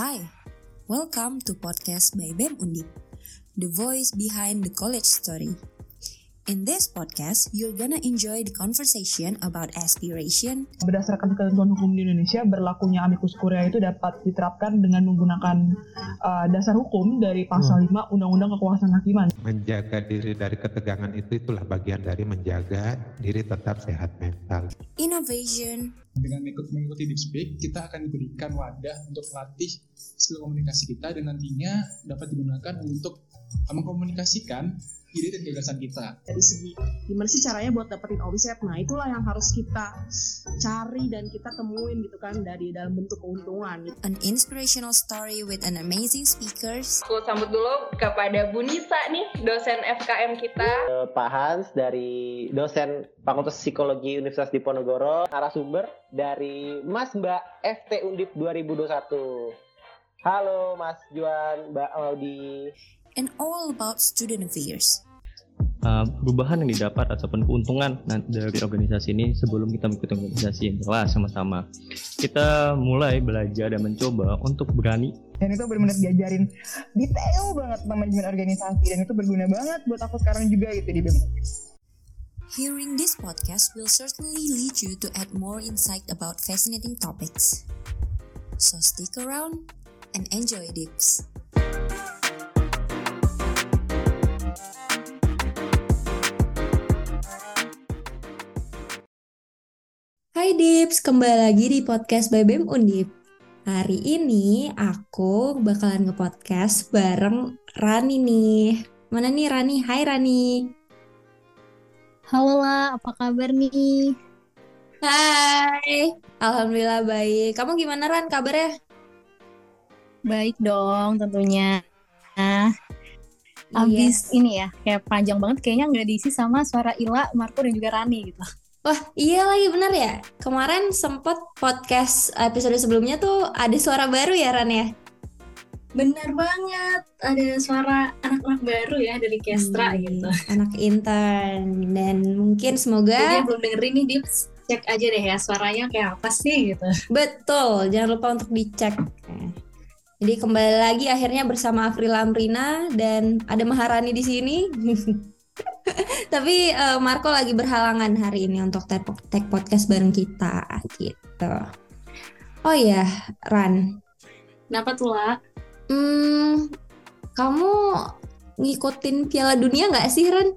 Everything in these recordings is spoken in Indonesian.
Hi, welcome to podcast by BEM Undip, the voice behind the college story. In this podcast, you're gonna enjoy the conversation about aspiration. Berdasarkan ketentuan hukum di Indonesia, berlakunya amicus curiae itu dapat diterapkan dengan menggunakan uh, dasar hukum dari pasal hmm. 5 Undang-Undang Kekuasaan Hakiman. Menjaga diri dari ketegangan itu itulah bagian dari menjaga diri tetap sehat mental. Innovation. Dengan mengikuti Deep Speak, kita akan diberikan wadah untuk melatih skill komunikasi kita dan nantinya dapat digunakan untuk mengkomunikasikan ide dan gagasan kita. Dari segi gimana sih caranya buat dapetin omset? Nah itulah yang harus kita cari dan kita temuin gitu kan dari dalam bentuk keuntungan. An inspirational story with an amazing speakers. Aku sambut dulu kepada Bu Nisa nih, dosen FKM kita. Uh, Pak Hans dari dosen Fakultas Psikologi Universitas Diponegoro, narasumber dari Mas Mbak FT Undip 2021. Halo Mas Juan, Mbak Audi and all about student affairs. Uh, perubahan yang didapat ataupun keuntungan dari organisasi ini sebelum kita mengikuti organisasi yang jelas sama-sama. Kita mulai belajar dan mencoba untuk berani. Dan itu benar-benar diajarin detail banget manajemen organisasi dan itu berguna banget buat aku sekarang juga gitu di BEM. Hearing this podcast will certainly lead you to add more insight about fascinating topics. So stick around and enjoy Dips. Hai Dips, kembali lagi di podcast by BEM Undip. Hari ini aku bakalan nge-podcast bareng Rani nih. Mana nih Rani? Hai Rani. Halo lah, apa kabar nih? Hai, Alhamdulillah baik. Kamu gimana Ran kabarnya? Baik dong tentunya. Nah, abis yes. ini ya, kayak panjang banget kayaknya nggak diisi sama suara Ila, Marco, dan juga Rani gitu. Wah iya lagi bener ya? Kemarin sempet podcast episode sebelumnya tuh ada suara baru ya Ran ya? Bener banget. Ada suara anak-anak baru ya dari Kestra hmm, gitu. Anak intern. Dan mungkin semoga Jadi belum dengerin nih Dips Cek aja deh ya suaranya kayak apa sih gitu. Betul Jangan lupa untuk dicek. Jadi kembali lagi akhirnya bersama Afrila Amrina Dan ada Maharani di sini Tapi uh, Marco lagi berhalangan hari ini untuk tag, podcast bareng kita gitu. Oh ya, Ran. Kenapa tuh lah? Hmm, kamu ngikutin Piala Dunia nggak sih, Ran?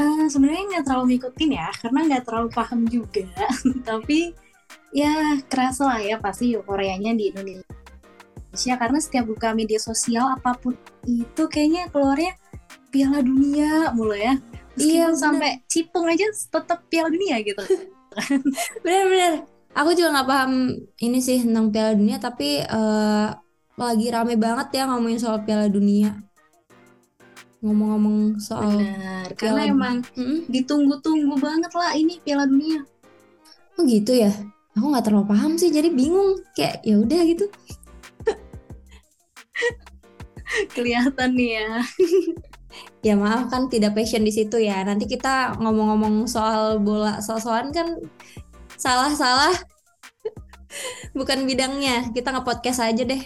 Uh, Sebenarnya nggak terlalu ngikutin ya, karena nggak terlalu paham juga. Tapi ya kerasa lah ya pasti Koreanya di Indonesia karena setiap buka media sosial apa pun itu kayaknya keluarnya Piala Dunia mulu ya. Meskipun iya, sampai cipung aja tetap Piala Dunia gitu. Bener-bener. Aku juga nggak paham ini sih tentang Piala Dunia, tapi uh, lagi rame banget ya ngomongin soal Piala Dunia. Ngomong-ngomong soal Bener, karena emang hmm? ditunggu-tunggu banget lah ini Piala Dunia. Oh gitu ya? Aku nggak terlalu paham sih, jadi bingung. Kayak ya udah gitu. Kelihatan nih ya. ya maaf kan tidak passion di situ ya. Nanti kita ngomong-ngomong soal bola soal-soalan kan salah-salah bukan bidangnya. Kita nge-podcast aja deh.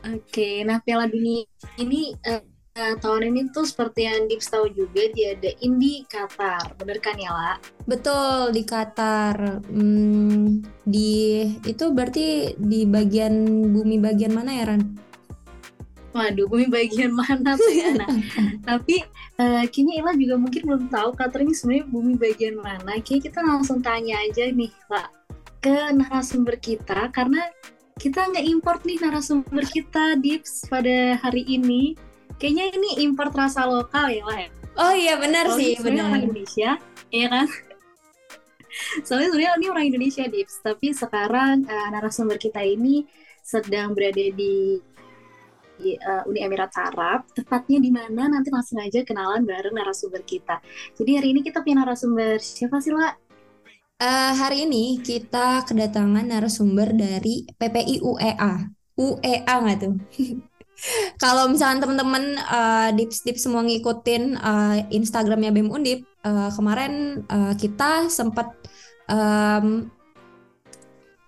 Oke, nah Piala Dunia ini uh, uh, tahun ini tuh seperti yang Dips tahu juga diadain di Qatar, bener kan ya La? Betul di Qatar. Hmm, di itu berarti di bagian bumi bagian mana ya Ran? Waduh, bumi bagian mana tuh ya? Nah, tapi uh, kayaknya Ila juga mungkin belum tahu Qatar ini sebenarnya bumi bagian mana. Kayaknya kita langsung tanya aja nih, Pak, ke narasumber kita karena kita nggak import nih narasumber kita Dips pada hari ini. Kayaknya ini import rasa lokal ya, Pak. Ya? Oh iya benar oh, sih, benar. Orang Indonesia, ya kan? Soalnya sebenarnya ini orang Indonesia Dips, tapi sekarang uh, narasumber kita ini sedang berada di uh, Uni Emirat Arab, tepatnya di mana nanti langsung aja kenalan bareng narasumber kita. Jadi hari ini kita punya narasumber siapa sih, La? Uh, hari ini kita kedatangan narasumber dari PPI UEA. UEA nggak tuh? Kalau misalnya teman-teman uh, dips-dips semua ngikutin uh, Instagramnya BEM Undip, uh, kemarin uh, kita sempat um,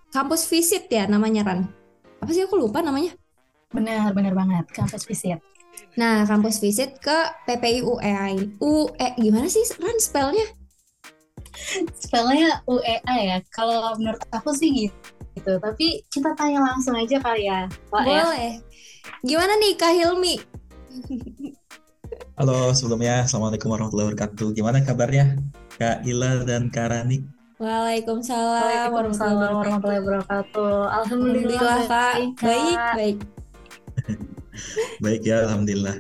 kampus visit ya namanya Ran apa sih aku lupa namanya. Benar, benar banget. Campus visit. Nah, kampus visit ke PPI UEA ini. U eh gimana sih Ran spellnya? Spellnya UEA ya. Kalau menurut aku sih gitu. gitu. Tapi kita tanya langsung aja kali ya, Pak ya. Boleh. Gimana nih Kak Hilmi? Halo, sebelumnya Assalamualaikum warahmatullahi wabarakatuh. Gimana kabarnya Kak Ila dan Kak Rani? Waalaikumsalam Waalaikumsalam warahmatullahi wabarakatuh. Alhamdulillah Alhamdulillah Kak. Baik, baik. Baik ya, Alhamdulillah.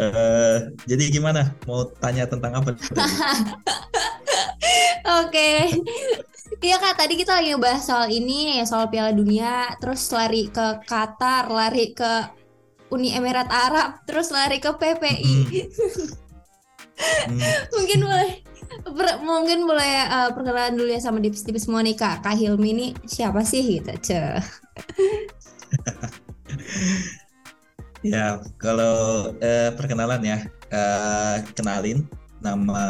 Eh, jadi gimana? Mau tanya tentang apa? Oke. Iya Kak, tadi kita lagi ngebahas soal ini, soal Piala Dunia, terus lari ke Qatar, lari ke Uni Emirat Arab, terus lari ke PPI. Hmm, Mungkin boleh per- mungkin boleh uh, perkenalan dulu ya sama nih Kak. Kak Hilmi ini siapa sih gitu, Ce? Ya, kalau eh, perkenalan ya, eh, kenalin nama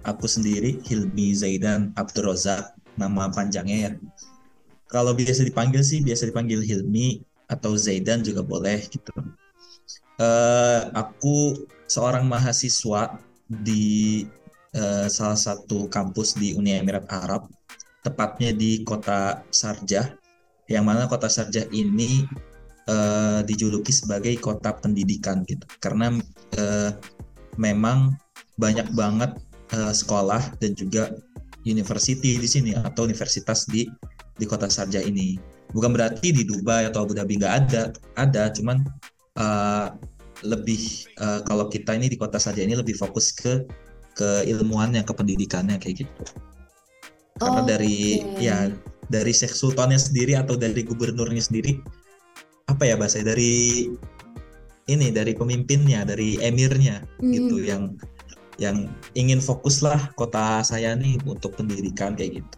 aku sendiri Hilmi Zaidan Abdurrazak, nama panjangnya ya. Kalau biasa dipanggil sih biasa dipanggil Hilmi atau Zaidan juga boleh gitu. Eh, aku seorang mahasiswa di eh, salah satu kampus di Uni Emirat Arab, tepatnya di kota Sharjah, yang mana kota Sharjah ini eh, dijuluki sebagai kota pendidikan gitu. Karena eh, memang banyak banget eh, sekolah dan juga university di sini atau universitas di di kota Sharjah ini. Bukan berarti di Dubai atau Abu Dhabi nggak ada ada cuman eh, lebih eh, kalau kita ini di kota Sharjah ini lebih fokus ke ke ilmuannya ke pendidikannya kayak gitu. Karena dari Oke. ya dari Sheikh Sultannya sendiri atau dari gubernurnya sendiri apa ya bahasa dari ini dari pemimpinnya dari emirnya gitu Hmm. yang yang ingin fokus lah kota saya nih untuk pendidikan kayak gitu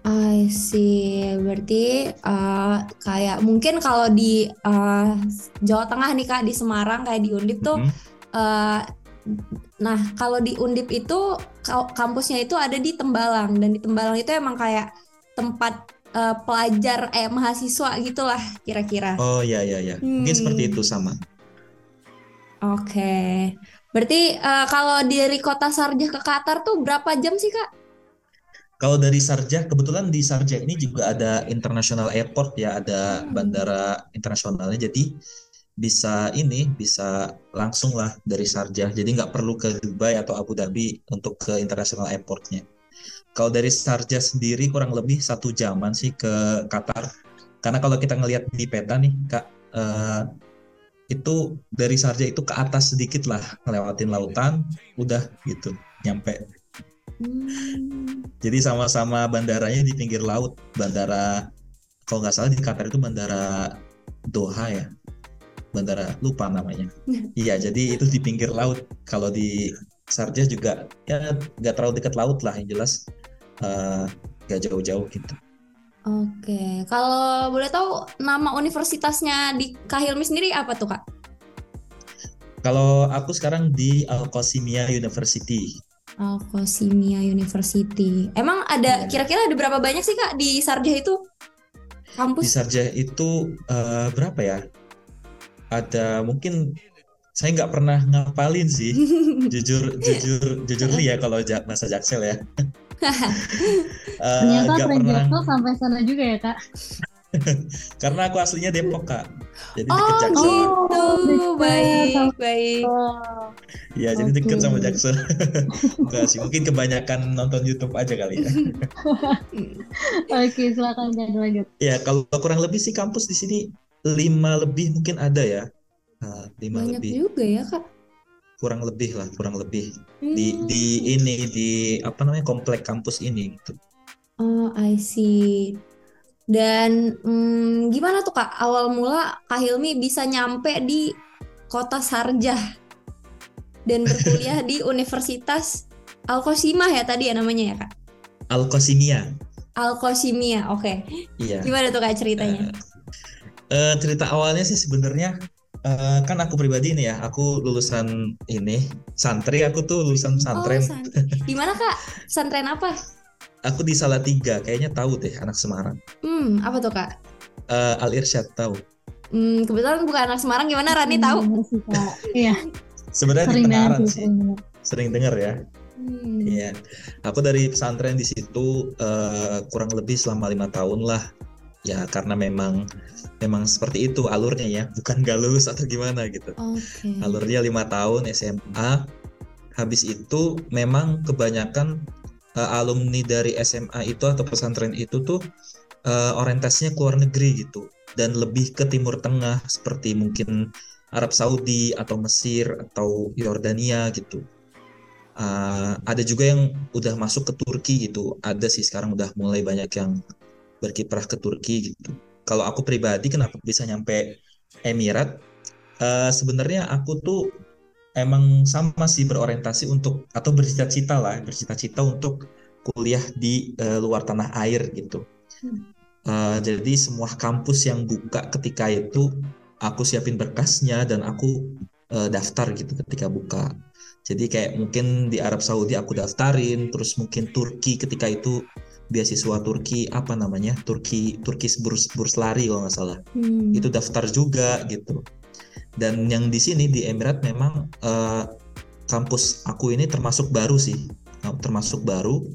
I see. Berarti uh, kayak mungkin kalau di uh, Jawa Tengah nih Kak di Semarang kayak di Undip tuh Mhm. uh, nah kalau di Undip itu ka- kampusnya itu ada di Tembalang dan di Tembalang itu emang kayak tempat uh, pelajar eh mahasiswa gitulah kira-kira. oh ya ya ya mungkin Hmm. seperti itu sama Oke. Berarti uh, kalau dari kota Sarjah ke Qatar tuh berapa jam sih Kak? Kalau dari Sharjah, kebetulan di Sharjah ini juga ada international airport ya, ada bandara internasionalnya. Jadi bisa ini bisa langsung lah dari Sharjah. Jadi nggak perlu ke Dubai atau Abu Dhabi untuk ke international airportnya. Kalau dari Sharjah sendiri kurang lebih satu jaman sih ke Qatar. Karena kalau kita ngelihat di peta nih, Kak, eh, itu dari Sharjah itu ke atas sedikit lah, ngelewatin lautan, udah gitu, nyampe Hmm. jadi sama-sama bandaranya di pinggir laut. Bandara kalau nggak salah di Qatar itu bandara Doha ya. Bandara lupa namanya. Iya, jadi itu di pinggir laut. Kalau di Sharjah juga ya nggak terlalu dekat laut lah yang jelas eh, nggak jauh-jauh gitu. Oke, kalau boleh tahu nama universitasnya di Kahilmi sendiri apa tuh Kak? Kalau aku sekarang di Al Qasimiyah University. Al-Qasimiyah University. Emang ada Iya. kira-kira ada berapa banyak sih Kak di Sarjah itu? Di Kampus? Sharjah itu eh, berapa ya? Ada mungkin saya nggak pernah ngapalin sih. jujur jujur jujur ya kalau bahasa Jaksel ya. Eh, Ternyata pernah Jaksel sampai sana juga ya kak. karena aku aslinya Depok kak. Jadi deket Oh Jaksel. gitu, deket. baik baik. Oh, Iya, jadi deket Oke. sama Jaksel. Enggak sih, mungkin kebanyakan nonton YouTube aja kali ya. Oke silakan jangan lanjut. Ya, kalau kurang lebih sih kampus di sini lima lebih mungkin ada ya. Nah, lima Banyak lebih, juga ya Kak. Kurang lebih lah, kurang lebih di Hmm. di ini di apa namanya komplek kampus ini gitu. Oh, I see. Dan hmm, gimana tuh Kak awal mula Kak Hilmi bisa nyampe di kota Sarjah dan berkuliah di Universitas Al-Qasimah ya tadi ya namanya ya Kak? Al Qasimiyah. Al-Qasimiyah, oke. Iya. Gimana tuh Kak ceritanya? Eh, cerita awalnya sih sebenarnya eh, kan aku pribadi nih ya, aku lulusan ini santri, aku tuh lulusan Oh, pesantren. santri. Di mana Kak? Pesantren apa? Aku di Salatiga, kayaknya tahu deh anak Semarang. Hmm, apa tuh Kak? eh, Al Irsyad tahu. Hmm, kebetulan bukan anak Semarang gimana Rani tahu? Iya, Sebenarnya di sering Pengarang sih, sering dengar ya. Hmm. Iya, aku dari pesantren di situ eh, kurang lebih selama lima tahun lah. Ya karena memang memang seperti itu alurnya ya, bukan galus atau gimana gitu. Oke. Alurnya lima tahun SMA. Habis itu memang kebanyakan eh, alumni dari SMA itu atau pesantren itu tuh eh, orientasinya ke luar negeri gitu dan lebih ke Timur Tengah seperti mungkin Arab Saudi atau Mesir atau Yordania gitu. Uh, ada juga yang udah masuk ke Turki gitu. Ada sih sekarang udah mulai banyak yang berkiprah ke Turki gitu. Kalau aku pribadi kenapa bisa nyampe Emirat? Uh, Sebenarnya aku tuh emang sama sih berorientasi untuk atau bercita-cita lah, bercita-cita untuk kuliah di uh, luar tanah air gitu. Uh, jadi semua kampus yang buka ketika itu aku siapin berkasnya dan aku uh, daftar gitu ketika buka. Jadi kayak mungkin di Arab Saudi aku daftarin, terus mungkin Turki ketika itu beasiswa Turki apa namanya Turki Turkish Burs Burs Lari kalau nggak salah Hmm. itu daftar juga gitu. Dan yang di sini di Emirat memang eh, kampus aku ini termasuk baru sih, termasuk baru,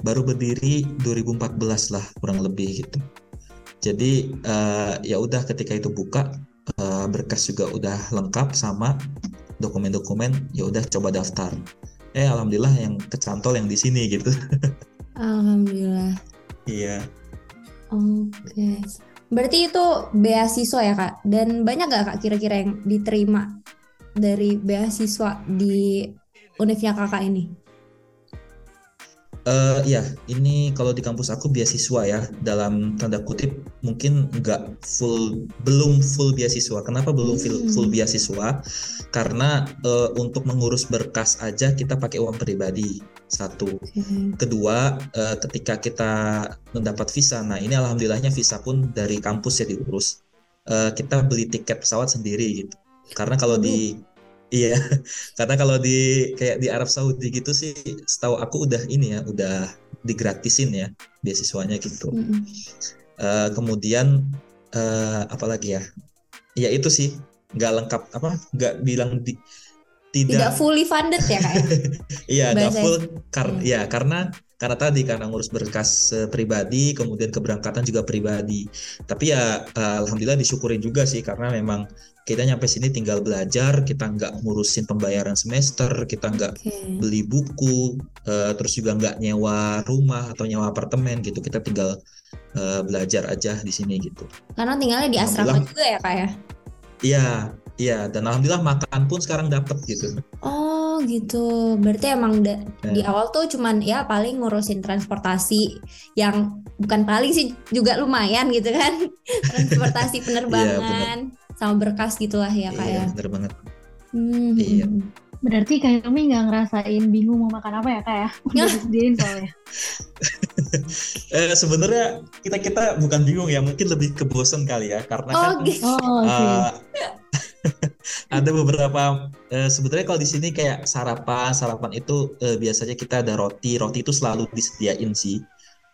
baru berdiri 2014 lah kurang lebih gitu. Jadi eh, ya udah ketika itu buka eh, berkas juga udah lengkap sama dokumen-dokumen, ya udah coba daftar. Eh alhamdulillah yang kecantol yang di sini gitu. Alhamdulillah. Iya. Oke. Berarti itu beasiswa ya kak? Dan banyak gak kak kira-kira yang diterima dari beasiswa di univnya kakak ini? Eh ya, ini kalau di kampus aku beasiswa ya, dalam tanda kutip mungkin nggak full, belum full beasiswa. Kenapa belum full, Hmm. full beasiswa? Karena eh, untuk mengurus berkas aja kita pakai uang pribadi satu. Kedua, eh, ketika kita mendapat visa, nah ini alhamdulillahnya visa pun dari kampus ya diurus. Eh, kita beli tiket pesawat sendiri gitu. Karena kalau di Iya, karena kalau di kayak di Arab Saudi gitu sih, setahu aku udah ini ya, udah digratisin ya beasiswanya gitu. Mm-mm. Eh, kemudian eh, apa lagi ya? Ya itu sih, nggak lengkap apa? Nggak bilang di, Tidak tidak fully funded ya kak? ya? Iya, nggak full kar- ya karena karena tadi karena ngurus berkas eh, pribadi, kemudian keberangkatan juga pribadi. Tapi ya eh, alhamdulillah disyukurin juga sih karena memang kita nyampe sini tinggal belajar, kita nggak ngurusin pembayaran semester, kita nggak Oke. beli buku, eh, terus juga nggak nyewa rumah atau nyewa apartemen gitu. Kita tinggal eh, belajar aja di sini gitu. Karena tinggalnya di asrama juga ya kak ya? Iya, iya. Dan alhamdulillah makan pun sekarang dapat gitu. Oh gitu. Berarti emang da- di Ya. awal tuh cuman ya paling ngurusin transportasi yang bukan paling sih juga lumayan gitu kan. transportasi penerbangan sama berkas gitulah ya kak Iya, ya. bener banget. Hmm, Iya. hmm, Berarti kami nggak ngerasain bingung mau makan apa ya kak ya? Udah disediain soalnya. Eh, sebenarnya kita kita bukan bingung ya, mungkin lebih ke bosen kali ya, karena Oh kan gitu. Oh oke. ada beberapa eh, sebenarnya kalau di sini kayak sarapan sarapan itu eh, biasanya kita ada roti, roti itu selalu disediain sih.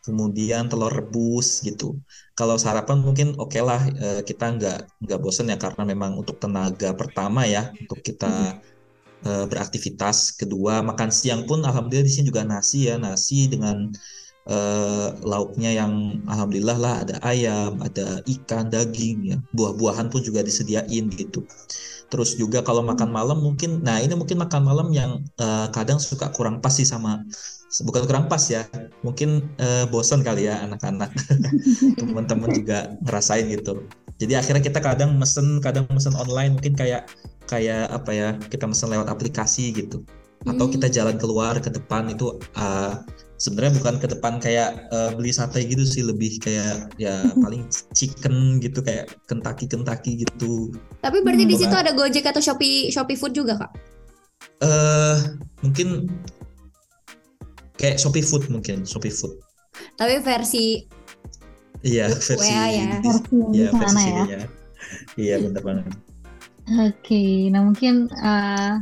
Kemudian telur rebus gitu. Kalau sarapan mungkin oke lah eh, kita nggak nggak bosen ya karena memang untuk tenaga pertama ya untuk kita beraktivitas. Kedua makan siang pun alhamdulillah di sini juga nasi ya nasi dengan eh, lauknya yang alhamdulillah lah ada ayam, ada ikan, daging ya. Buah-buahan pun juga disediain gitu. Terus juga kalau makan malam mungkin nah ini mungkin makan malam yang eh, kadang suka kurang pas sih sama bukan kurang pas ya. Mungkin eh, bosan kali ya anak-anak. Teman-teman juga ngerasain gitu. Jadi akhirnya kita kadang mesen, kadang mesen online mungkin kayak kayak apa ya? Kita mesen lewat aplikasi gitu. Atau kita jalan keluar ke depan itu uh, sebenarnya bukan ke depan kayak uh, beli sate gitu sih lebih kayak ya paling chicken gitu kayak Kentucky Kentucky gitu Tapi berarti di Hmm. situ ada Gojek atau Shopee Shopee Food juga kak? eh mungkin kayak Shopee Food mungkin Shopee Food Tapi versi iya WA versi ya. Versi yang iya di versi sana ya. sininya iya bener banget Oke, nah mungkin eh,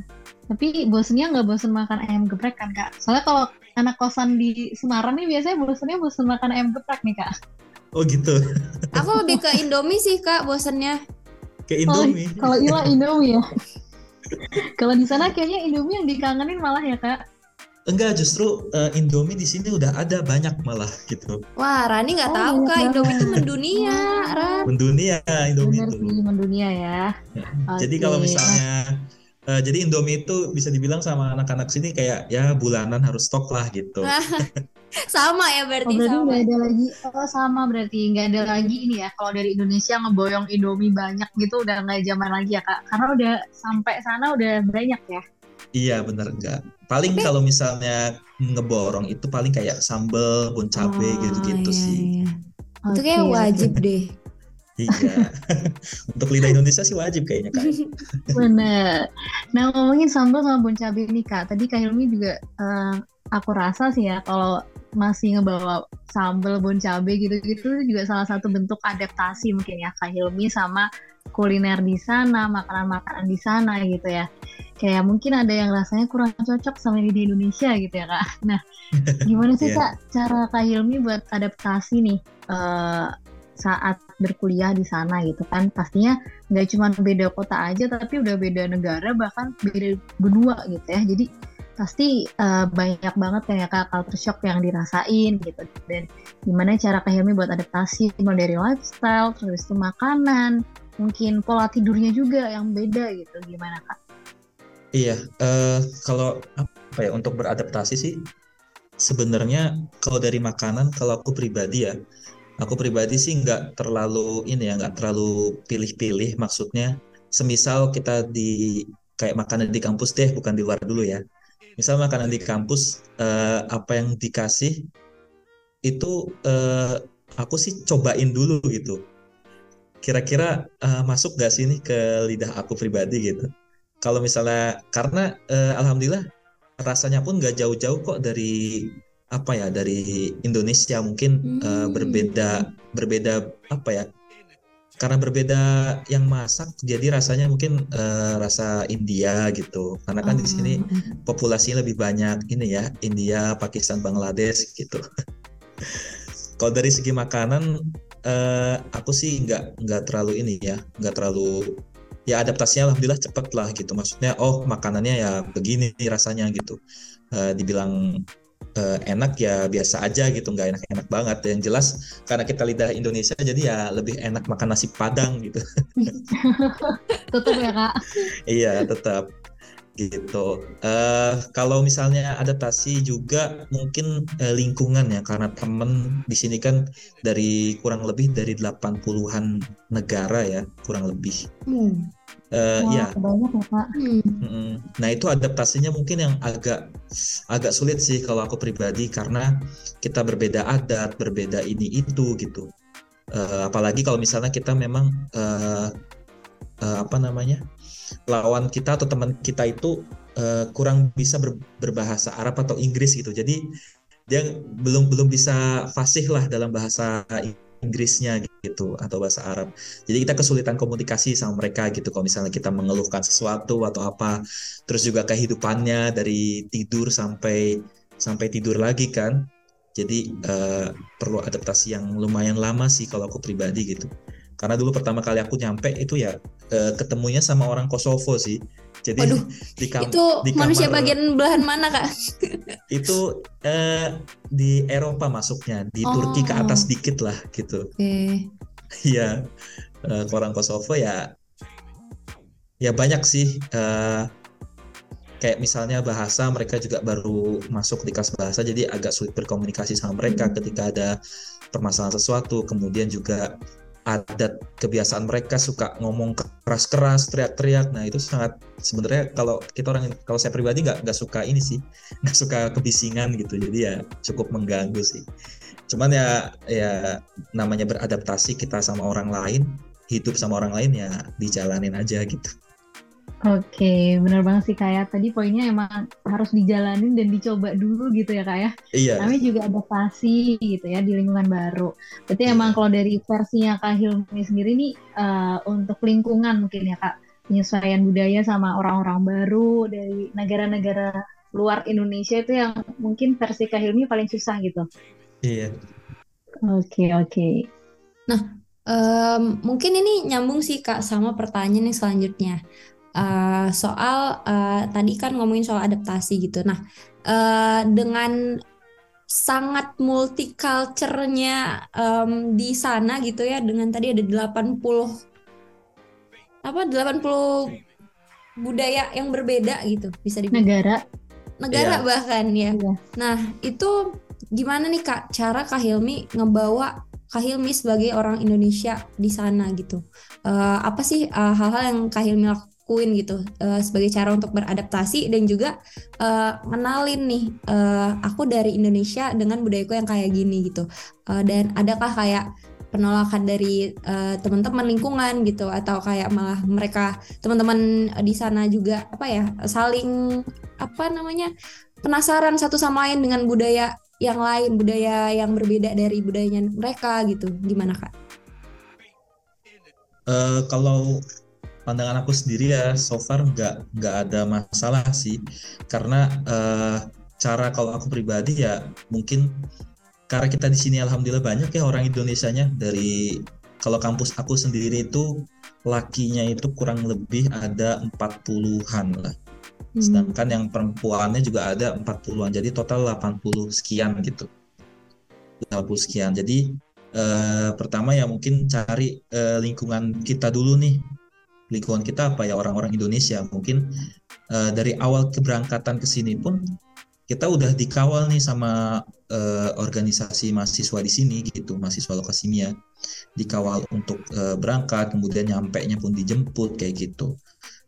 tapi bosennya nggak bosen makan ayam geprek kan kak? Soalnya kalau anak kosan di Semarang nih biasanya bosennya bosen makan ayam geprek nih kak. oh gitu Apa Aku lebih ke Indomie sih kak, bosannya. Ke Oh, Indomie. kalau Ila Indomie ya. kalau di sana kayaknya Indomie yang dikangenin malah ya kak. Enggak, justru eh, Indomie di sini udah ada banyak malah gitu. Wah, Rani nggak Oh, tahu banyak kak, Indomie itu mendunia, Ran. Mendunia Indomie Bener itu. sih mendunia ya. Jadi Oke, kalau nah, misalnya eh, jadi Indomie itu bisa dibilang sama anak-anak sini kayak ya bulanan harus stok lah gitu. Sama ya Oh, berarti berarti sama. nggak ada lagi oh sama berarti nggak ada lagi ini ya kalau dari Indonesia ngeboyong Indomie banyak gitu udah nggak zaman lagi ya kak karena udah sampai sana udah banyak ya Iya bener enggak. Paling kalau misalnya ngeborong itu paling kayak sambel, bon cabe Oh, gitu-gitu iya, sih. iya. Itu kayak wajib deh. Iya. Untuk lidah Indonesia sih wajib kayaknya kan. Bener. Nah ngomongin sambal sama bon cabe nih kak, tadi Kak Hilmi juga eh, aku rasa sih ya kalau masih ngebawa sambal bon cabe gitu-gitu juga salah satu bentuk adaptasi mungkin ya Kak Hilmi sama kuliner di sana, makanan-makanan di sana gitu ya. Kayak mungkin ada yang rasanya kurang cocok sama lidah Indonesia gitu ya kak. Nah gimana sih Iya. kak cara Kak Hilmi buat adaptasi nih eh, saat berkuliah di sana gitu kan? Pastinya nggak cuma beda kota aja tapi udah beda negara bahkan beda benua gitu ya jadi pasti eh, banyak banget kayak culture shock yang dirasain gitu dan gimana cara Kak buat adaptasi mulai dari lifestyle terus itu makanan mungkin pola tidurnya juga yang beda gitu gimana kak? Iya, eh, kalau apa ya untuk beradaptasi sih sebenarnya kalau dari makanan kalau aku pribadi ya, aku pribadi sih nggak terlalu ini ya nggak terlalu pilih-pilih maksudnya. Semisal kita di kayak makanan di kampus deh bukan di luar dulu ya. Misal makanan di kampus eh, apa yang dikasih itu eh, aku sih cobain dulu gitu. Kira-kira eh, masuk gak sih nih ke lidah aku pribadi gitu kalau misalnya karena eh, alhamdulillah rasanya pun nggak jauh-jauh kok dari apa ya dari Indonesia mungkin eh, Hmm. berbeda berbeda apa ya karena berbeda yang masak jadi rasanya mungkin eh, rasa India gitu. Karena kan di sini populasinya lebih banyak ini ya India Pakistan Bangladesh gitu. Kalau dari segi makanan eh, aku sih nggak nggak terlalu ini ya nggak terlalu ya adaptasinya alhamdulillah cepet lah gitu. Maksudnya oh makanannya ya begini rasanya gitu. Eh, dibilang eh, enak ya biasa aja gitu nggak enak-enak banget. Yang jelas karena kita lidah Indonesia jadi ya lebih enak makan nasi Padang gitu. Tutup ya kak. iya tetap gitu. Eh kalau misalnya adaptasi juga mungkin eh, lingkungan ya karena temen di sini kan dari kurang lebih dari 80-an negara ya kurang lebih. Hmm. Eh, Wah, ya banyak ya. Hmm. Nah itu adaptasinya mungkin yang agak agak sulit sih kalau aku pribadi karena kita berbeda adat, berbeda ini itu gitu. Eh, apalagi kalau misalnya kita memang eh, eh, apa namanya lawan kita atau teman kita itu eh, kurang bisa ber- berbahasa Arab atau Inggris gitu. Jadi dia belum belum bisa fasih lah dalam bahasa Inggrisnya gitu atau bahasa Arab. Jadi kita kesulitan komunikasi sama mereka gitu kalau misalnya kita mengeluhkan sesuatu atau apa. Terus juga kehidupannya dari tidur sampai sampai tidur lagi kan. Jadi eh, perlu adaptasi yang lumayan lama sih kalau aku pribadi gitu. Karena dulu pertama kali aku nyampe itu ya eh, ketemunya sama orang Kosovo sih. Jadi Waduh, di, kam- Itu di manusia kamar- bagian belahan mana kak? itu eh, di Eropa masuknya, di Turki ke Oh. atas dikit lah gitu. Oke. Iya, eh, orang Kosovo ya, ya banyak sih. eh, kayak misalnya bahasa mereka juga baru masuk di kelas bahasa, jadi agak sulit berkomunikasi sama mereka ketika ada permasalahan sesuatu. Kemudian juga adat kebiasaan mereka suka ngomong keras-keras, teriak-teriak. Nah itu sangat sebenarnya kalau kita orang kalau saya pribadi nggak nggak suka ini sih, nggak suka kebisingan gitu. Jadi ya cukup mengganggu sih. Cuman ya ya namanya beradaptasi kita sama orang lain, hidup sama orang lain ya dijalanin aja gitu. Oke, bener banget sih kayak tadi poinnya emang harus dijalanin dan dicoba dulu gitu ya kak ya. Iya. Namanya juga adaptasi gitu ya di lingkungan baru. Berarti emang kalau dari versinya Kak Hilmi sendiri nih eh, untuk lingkungan mungkin ya Kak penyesuaian budaya sama orang-orang baru dari negara-negara luar Indonesia itu yang mungkin versi Kak Hilmi paling susah gitu. Iya. Oke oke. Em, mungkin ini nyambung sih Kak sama pertanyaan yang selanjutnya. Eh, soal eh, tadi kan ngomongin soal adaptasi gitu. Nah, eh, dengan sangat multiculturnya em, di sana gitu ya dengan tadi ada 80 apa 80 budaya yang berbeda gitu bisa dibilang Negara. negara Iya. bahkan ya. Iya. Nah, itu gimana nih Kak cara Kak Hilmi ngebawa Kak Hilmi sebagai orang Indonesia di sana gitu? Eh, apa sih hal-hal yang Kak Hilmi lakuin gitu eh, sebagai cara untuk beradaptasi dan juga eh, ngenalin nih eh, aku dari Indonesia dengan budayaku yang kayak gini gitu. Eh, dan adakah kayak penolakan dari eh, teman-teman lingkungan gitu atau kayak malah mereka teman-teman di sana juga apa ya saling apa namanya penasaran satu sama lain dengan budaya yang lain, budaya yang berbeda dari budayanya mereka gitu. Gimana Kak? Eh, kalau pandangan aku sendiri ya so far nggak nggak ada masalah sih. Karena eh, cara kalau aku pribadi ya mungkin karena kita di sini alhamdulillah banyak ya orang Indonesianya dari kalau kampus aku sendiri itu lakinya itu kurang lebih ada 40-an lah. Hmm. sedangkan yang perempuannya juga ada 40-an jadi total 80 sekian gitu. 80 sekian. Jadi eh, pertama ya mungkin cari eh, lingkungan kita dulu nih lingkungan kita apa ya orang-orang Indonesia. Mungkin eh, dari awal keberangkatan ke sini pun kita udah dikawal nih sama eh, organisasi mahasiswa di sini gitu mahasiswa lokasimia dikawal untuk eh, berangkat kemudian nyampe nya pun dijemput kayak gitu.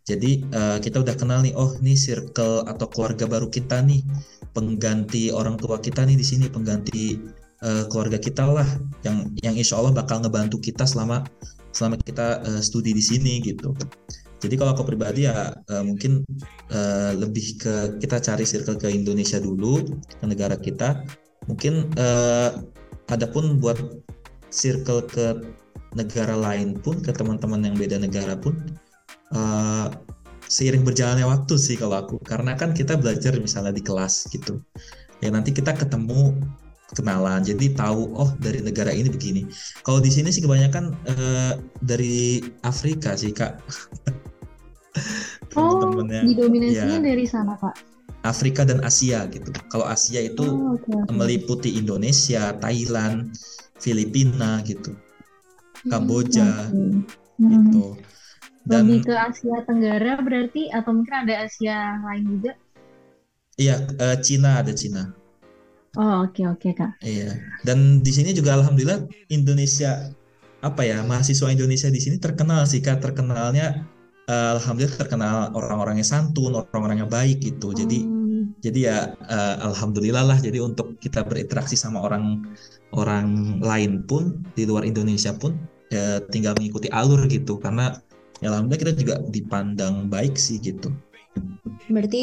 Jadi eh, kita udah kenal nih oh nih circle atau keluarga baru kita nih. Pengganti orang tua kita nih di sini pengganti eh, keluarga kita lah yang yang insya Allah bakal ngebantu kita selama selama kita eh, studi di sini gitu. Jadi kalau aku pribadi ya eh, mungkin eh, lebih ke kita cari circle ke Indonesia dulu ke negara kita. Mungkin eh, adapun buat circle ke negara lain pun ke teman-teman yang beda negara pun eh, seiring berjalannya waktu sih kalau aku karena kan kita belajar misalnya di kelas gitu ya nanti kita ketemu kenalan jadi tahu oh dari negara ini begini kalau di sini sih kebanyakan eh, dari Afrika sih kak Oh, didominasinya ya, dari sana, Kak. Afrika dan Asia gitu kalau Asia itu Oh, oke. meliputi Indonesia Thailand Filipina gitu Kamboja Oke. Hmm. gitu dan Lebih ke Asia Tenggara berarti atau mungkin ada Asia lain juga? iya eh, Cina ada Cina Oh, oke oke, Kak. Iya, dan di sini juga alhamdulillah Indonesia apa ya mahasiswa Indonesia di sini terkenal sih kak terkenalnya eh, alhamdulillah terkenal orang-orangnya santun, orang-orangnya baik gitu. Jadi Hmm. jadi ya eh, alhamdulillah lah. Jadi untuk kita berinteraksi sama orang orang lain pun di luar Indonesia pun ya tinggal mengikuti alur gitu karena ya alhamdulillah kita juga dipandang baik sih gitu. Berarti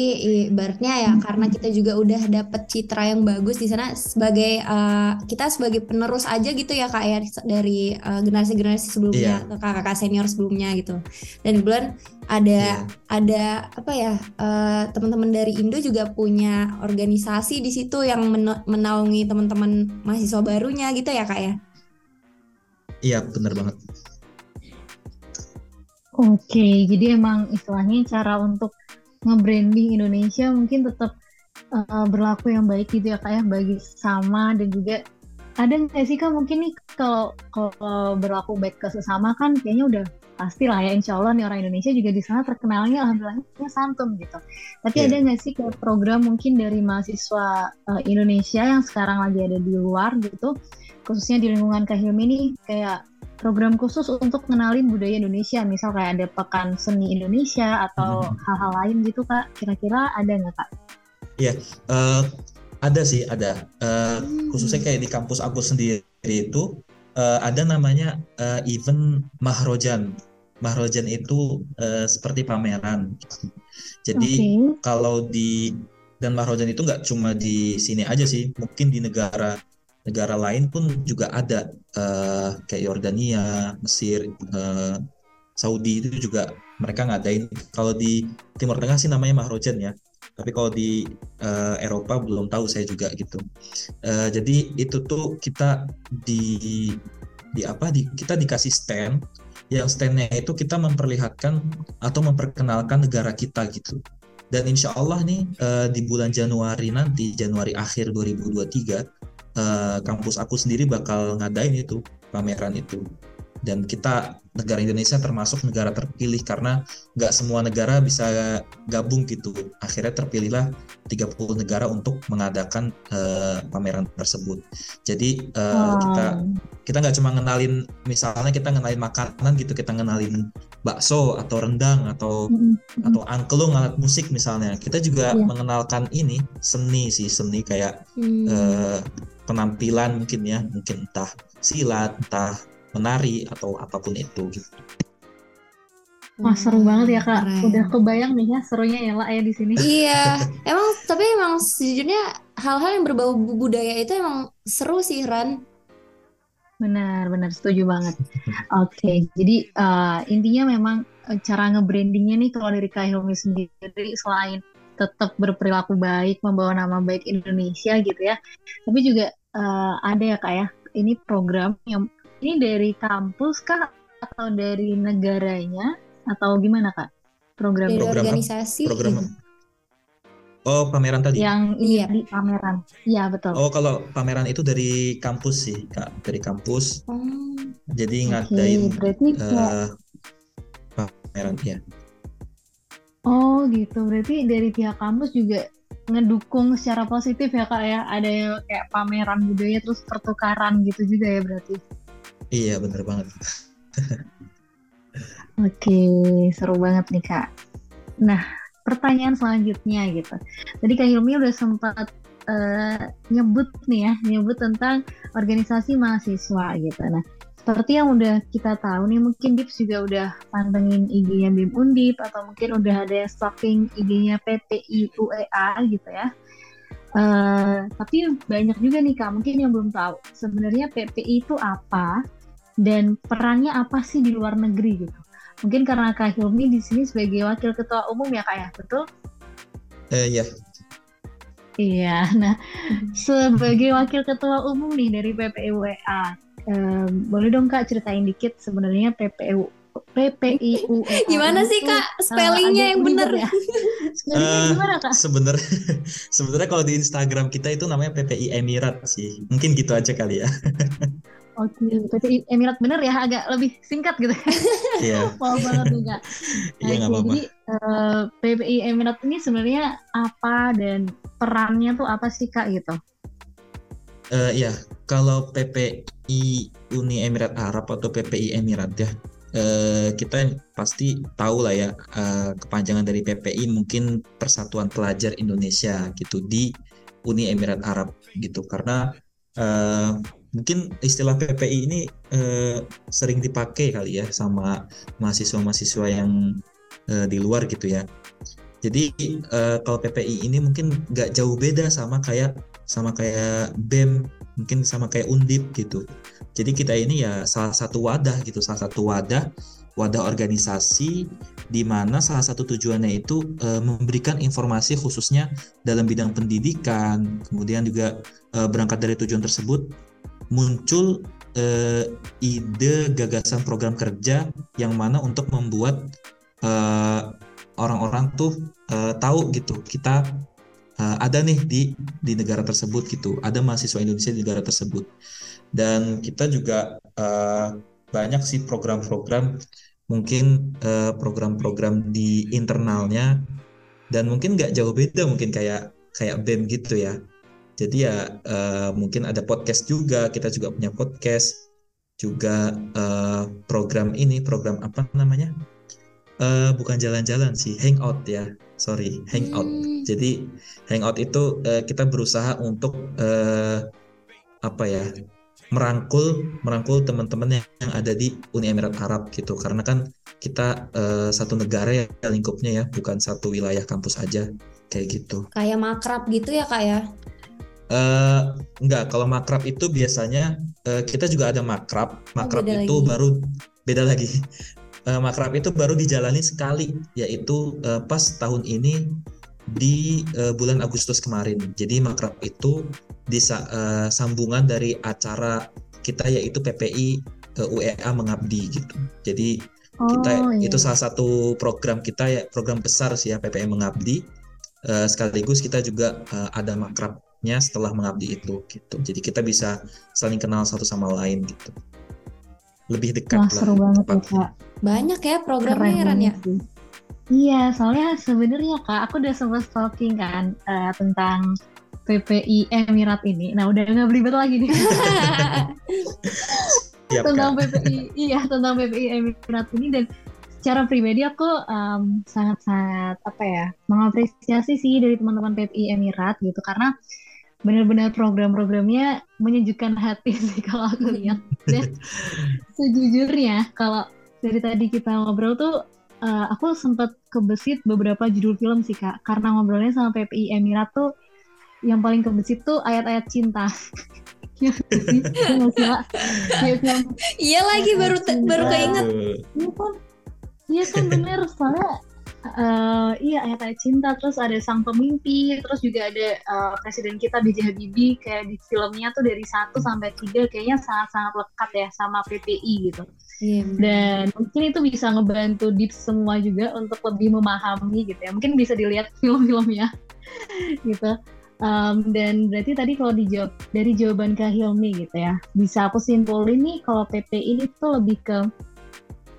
ibaratnya ya karena kita juga udah dapet citra yang bagus di sana sebagai eh, kita sebagai penerus aja gitu ya Kak ya dari eh, generasi-generasi sebelumnya atau kakak-kakak senior sebelumnya gitu. Dan kebetulan ada Iya. ada apa ya eh, teman-teman dari Indo juga punya organisasi di situ yang mena- menaungi teman-teman mahasiswa barunya gitu ya Kak ya. Iya bener banget. Oke, jadi emang istilahnya cara untuk nge-branding Indonesia mungkin tetap uh, berlaku yang baik gitu ya kak ya bagi sama dan juga ada nggak sih kak mungkin nih kalau kalau berlaku baik ke sesama kan kayaknya udah pasti lah ya insya Allah nih orang Indonesia juga di sana terkenalnya alhamdulillahnya santun gitu. Tapi Iya. ada nggak sih kayak program mungkin dari mahasiswa uh, Indonesia yang sekarang lagi ada di luar gitu, khususnya di lingkungan Kak Hilmi nih kayak program khusus untuk kenalin budaya Indonesia, misal kayak ada pekan seni Indonesia atau Hmm. hal-hal lain gitu kak. Kira-kira ada nggak kak? Iya, eh, ada sih, ada. Eh, khususnya kayak di kampus aku sendiri itu eh, ada namanya eh, event Mahrojan. Mahrojan itu eh, seperti pameran. Jadi Oke. kalau di dan Mahrojan itu nggak cuma di sini aja sih, mungkin di negara negara lain pun juga ada eh, kayak Yordania, Mesir, eh, Saudi itu juga mereka ngadain. Kalau di Timur Tengah sih namanya Mahrojan ya. Tapi kalau di eh, Eropa belum tahu saya juga gitu. Eh, jadi itu tuh kita di di apa di kita dikasih stand yang standnya itu kita memperlihatkan atau memperkenalkan negara kita gitu dan insya Allah nih uh, di bulan Januari nanti Januari akhir 2023 uh, kampus aku sendiri bakal ngadain itu pameran itu dan kita negara Indonesia termasuk negara terpilih karena nggak semua negara bisa gabung gitu akhirnya terpilihlah 30 negara untuk mengadakan uh, pameran tersebut jadi uh, wow. kita kita nggak cuma ngenalin misalnya kita ngenalin makanan gitu kita ngenalin bakso atau rendang atau mm-hmm. atau angklung alat musik misalnya kita juga yeah. mengenalkan ini seni sih seni kayak mm. uh, penampilan mungkin ya mungkin entah silat entah menari atau apa pun itu gitu. Wah seru banget ya kak, Keren. udah kebayang nih ya serunya ya lah ya di sini. Iya, emang tapi emang sejujurnya hal-hal yang berbau budaya itu emang seru sih Ran. Benar, benar setuju banget. Oke, okay, jadi uh, intinya memang eh, cara nge-brandingnya nih kalau dari Kak Hilmi sendiri selain tetap berperilaku baik, membawa nama baik Indonesia gitu ya, tapi juga uh, ada ya kak ya, ini program yang ini dari kampus kah atau dari negaranya atau gimana kak? Program dari program organisasi. Program. Oh pameran tadi. Yang iya di pameran. Iya betul. Oh kalau pameran itu dari kampus sih kak, dari kampus. Oh. Jadi ngadain okay, berarti uh, pameran ya. Oh gitu, berarti dari pihak kampus juga ngedukung secara positif ya kak ya ada yang kayak pameran budaya terus pertukaran gitu juga ya berarti Iya bener banget. Oke, seru banget nih kak. Nah, pertanyaan selanjutnya gitu. Tadi Kak Hilmi udah sempat uh, nyebut nih ya, nyebut tentang organisasi mahasiswa gitu. Nah, seperti yang udah kita tahu nih, mungkin Dips juga udah pantengin IG-nya BIM Undip atau mungkin udah ada stalking IG-nya PPI UEA gitu ya. Uh, tapi banyak juga nih kak mungkin yang belum tahu sebenarnya PPI itu apa dan perannya apa sih di luar negeri gitu. Mungkin karena Kak Hilmi di sini sebagai wakil ketua umum ya kak ya, betul? Eh iya. Iya, nah sebagai wakil ketua umum nih dari PPIUEA, um, boleh dong kak ceritain dikit sebenarnya PPU PPIU. Gimana sih kak eh, spellingnya uh, yang benar? Ya? uh, Sebenarnya sebenarnya kalau di Instagram kita itu namanya PPI Emirat sih. Mungkin gitu aja kali ya. Oke, okay. Emirat bener ya, agak lebih singkat gitu. Iya. Wow banget kak. Iya nggak apa-apa. Jadi uh, eh, PPI Emirat ini sebenarnya apa dan perannya tuh apa sih kak gitu? Uh, ya, kalau PPI Uni Emirat Arab atau PPI Emirat ya, uh, kita pasti tahu lah ya uh, kepanjangan dari PPI mungkin Persatuan Pelajar Indonesia gitu di Uni Emirat Arab gitu karena uh, mungkin istilah PPI ini eh, sering dipakai kali ya sama mahasiswa-mahasiswa yang eh, di luar gitu ya. Jadi eh, kalau PPI ini mungkin nggak jauh beda sama kayak sama kayak BEM, mungkin sama kayak Undip gitu. Jadi kita ini ya salah satu wadah gitu, salah satu wadah wadah organisasi di mana salah satu tujuannya itu e, memberikan informasi khususnya dalam bidang pendidikan, kemudian juga e, berangkat dari tujuan tersebut muncul uh, ide gagasan program kerja yang mana untuk membuat orang orang-orang tuh uh, tahu gitu kita uh, ada nih di di negara tersebut gitu. Ada mahasiswa Indonesia di negara tersebut. Dan kita juga uh, banyak sih program-program mungkin program-program di internalnya. Dan mungkin nggak jauh beda mungkin kayak kayak BEM gitu ya. Jadi ya uh, mungkin ada podcast juga, kita juga punya podcast, juga uh, program ini, program apa namanya? Uh, bukan jalan-jalan sih, hangout ya, sorry, hangout. Hmm. Jadi hangout itu uh, kita berusaha untuk uh, apa ya? merangkul merangkul teman-teman yang ada di Uni Emirat Arab gitu karena kan kita uh, satu negara ya lingkupnya ya bukan satu wilayah kampus aja kayak gitu kayak makrab gitu ya kak ya Uh, enggak, kalau makrab itu biasanya uh, kita juga ada makrab. Makrab oh, itu lagi. baru beda lagi. Uh, makrab itu baru dijalani sekali, yaitu uh, pas tahun ini di uh, bulan Agustus kemarin. Jadi makrab itu di uh, sambungan dari acara kita yaitu PPI ke UEA mengabdi gitu. Jadi Oh, kita iya. itu salah satu program kita ya program besar sih ya PPM mengabdi. Eh, sekaligus kita juga eh, ada makrabnya setelah mengabdi itu gitu. Jadi kita bisa saling kenal satu sama lain gitu. Lebih dekat Wah lah. seru banget ya tepatnya. kak. Banyak ya programnya Keren ya Ran ya. sih. Iya, soalnya sebenarnya kak, aku udah sempat stalking kan eh, tentang PPI Emirat ini. Nah, udah nggak belibet lagi nih Siap, tentang Kak. PPI, iya tentang PPI Emirat ini dan secara pribadi aku sangat-sangat apa ya mengapresiasi sih dari teman-teman PPI Emirat gitu karena benar-benar program-programnya menyejukkan hati sih kalau aku lihat. Dan sejujurnya kalau dari tadi kita ngobrol tuh eh, aku sempat kebesit beberapa judul film sih kak. Karena ngobrolnya sama PPI Emirat tuh yang paling kebesit tuh ayat-ayat cinta. Iya nggak sih? Iya lagi baru baru keinget. Iya kan, iya kan bener. Soalnya eh, iya ayat-ayat cinta terus ada sang pemimpi terus juga ada eh, presiden kita B.J. Habibie kayak di filmnya tuh dari 1 sampai 3 kayaknya sangat-sangat lekat ya sama PPI gitu Iya. dan mungkin itu bisa ngebantu Dips semua juga untuk lebih memahami gitu ya mungkin bisa dilihat film-filmnya gitu Um, dan berarti tadi kalau dijawab dari jawaban Kak Hilmi gitu ya bisa aku simpulin nih kalau PPI ini tuh lebih ke